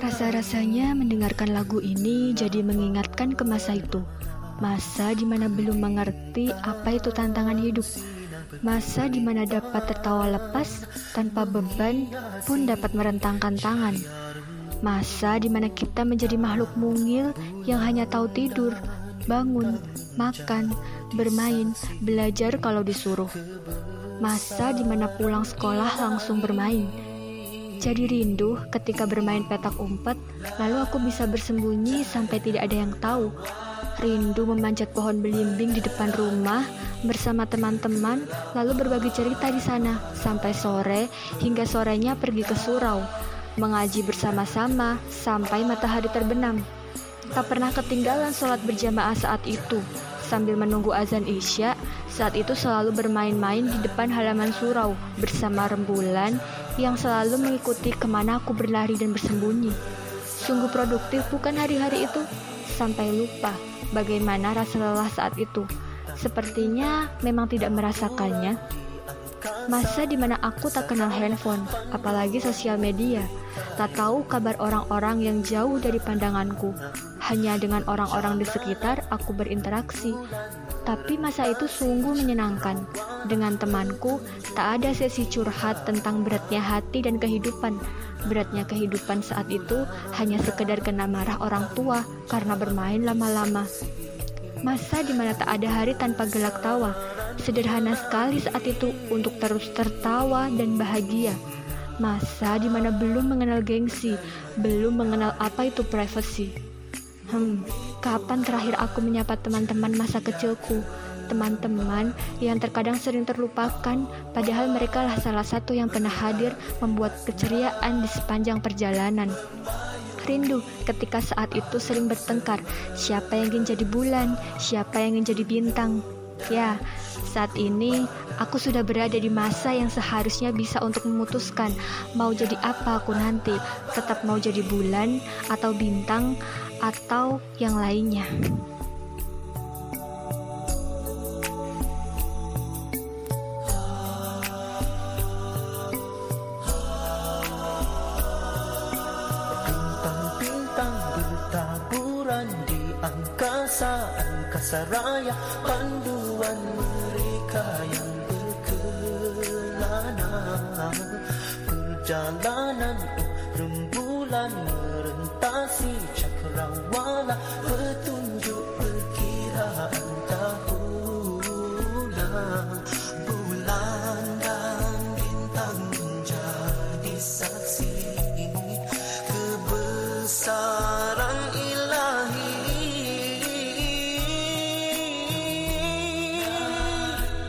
Rasa-rasanya mendengarkan lagu ini jadi mengingatkan ke masa itu. Masa di mana belum mengerti apa itu tantangan hidup. Masa di mana dapat tertawa lepas tanpa beban pun dapat merentangkan tangan. Masa di mana kita menjadi makhluk mungil yang hanya tahu tidur, bangun, makan, bermain, belajar kalau disuruh. Masa di mana pulang sekolah langsung bermain. Jadi rindu ketika bermain petak umpet, lalu aku bisa bersembunyi sampai tidak ada yang tahu Rindu memanjat pohon belimbing di depan rumah bersama teman-teman, lalu berbagi cerita di sana sampai sore hingga sorenya pergi ke surau, mengaji bersama-sama sampai matahari terbenam. Tak pernah ketinggalan sholat berjamaah saat itu. Sambil menunggu azan isya, saat itu selalu bermain-main di depan halaman surau bersama rembulan yang selalu mengikuti ke mana aku berlari dan bersembunyi. Sungguh produktif bukan hari-hari itu? Sampai lupa bagaimana rasa lelah saat itu. Sepertinya memang tidak merasakannya. Masa di mana aku tak kenal handphone, apalagi sosial media, tak tahu kabar orang-orang yang jauh dari pandanganku. Hanya dengan orang-orang di sekitar aku berinteraksi. Tapi masa itu sungguh menyenangkan. Dengan temanku, tak ada sesi curhat tentang beratnya hati dan kehidupan. Beratnya kehidupan saat itu hanya sekedar kena marah orang tua karena bermain lama-lama. Masa di mana tak ada hari tanpa gelak tawa. Sederhana sekali saat itu untuk terus tertawa dan bahagia. Masa di mana belum mengenal gengsi, belum mengenal apa itu privacy. Hmm, kapan terakhir aku menyapa teman-teman masa kecilku? teman-teman yang terkadang sering terlupakan, padahal mereka lah salah satu yang pernah hadir membuat keceriaan di sepanjang perjalanan. Rindu ketika saat itu sering bertengkar, siapa yang ingin jadi bulan, siapa yang ingin jadi bintang. Ya, saat ini aku sudah berada di masa yang seharusnya bisa untuk memutuskan mau jadi apa aku nanti, tetap mau jadi bulan atau bintang atau yang lainnya. angkasa raya panduan mereka yang berkelana perjalanan rembulan merentasi cakrawala petunjuk perkiraan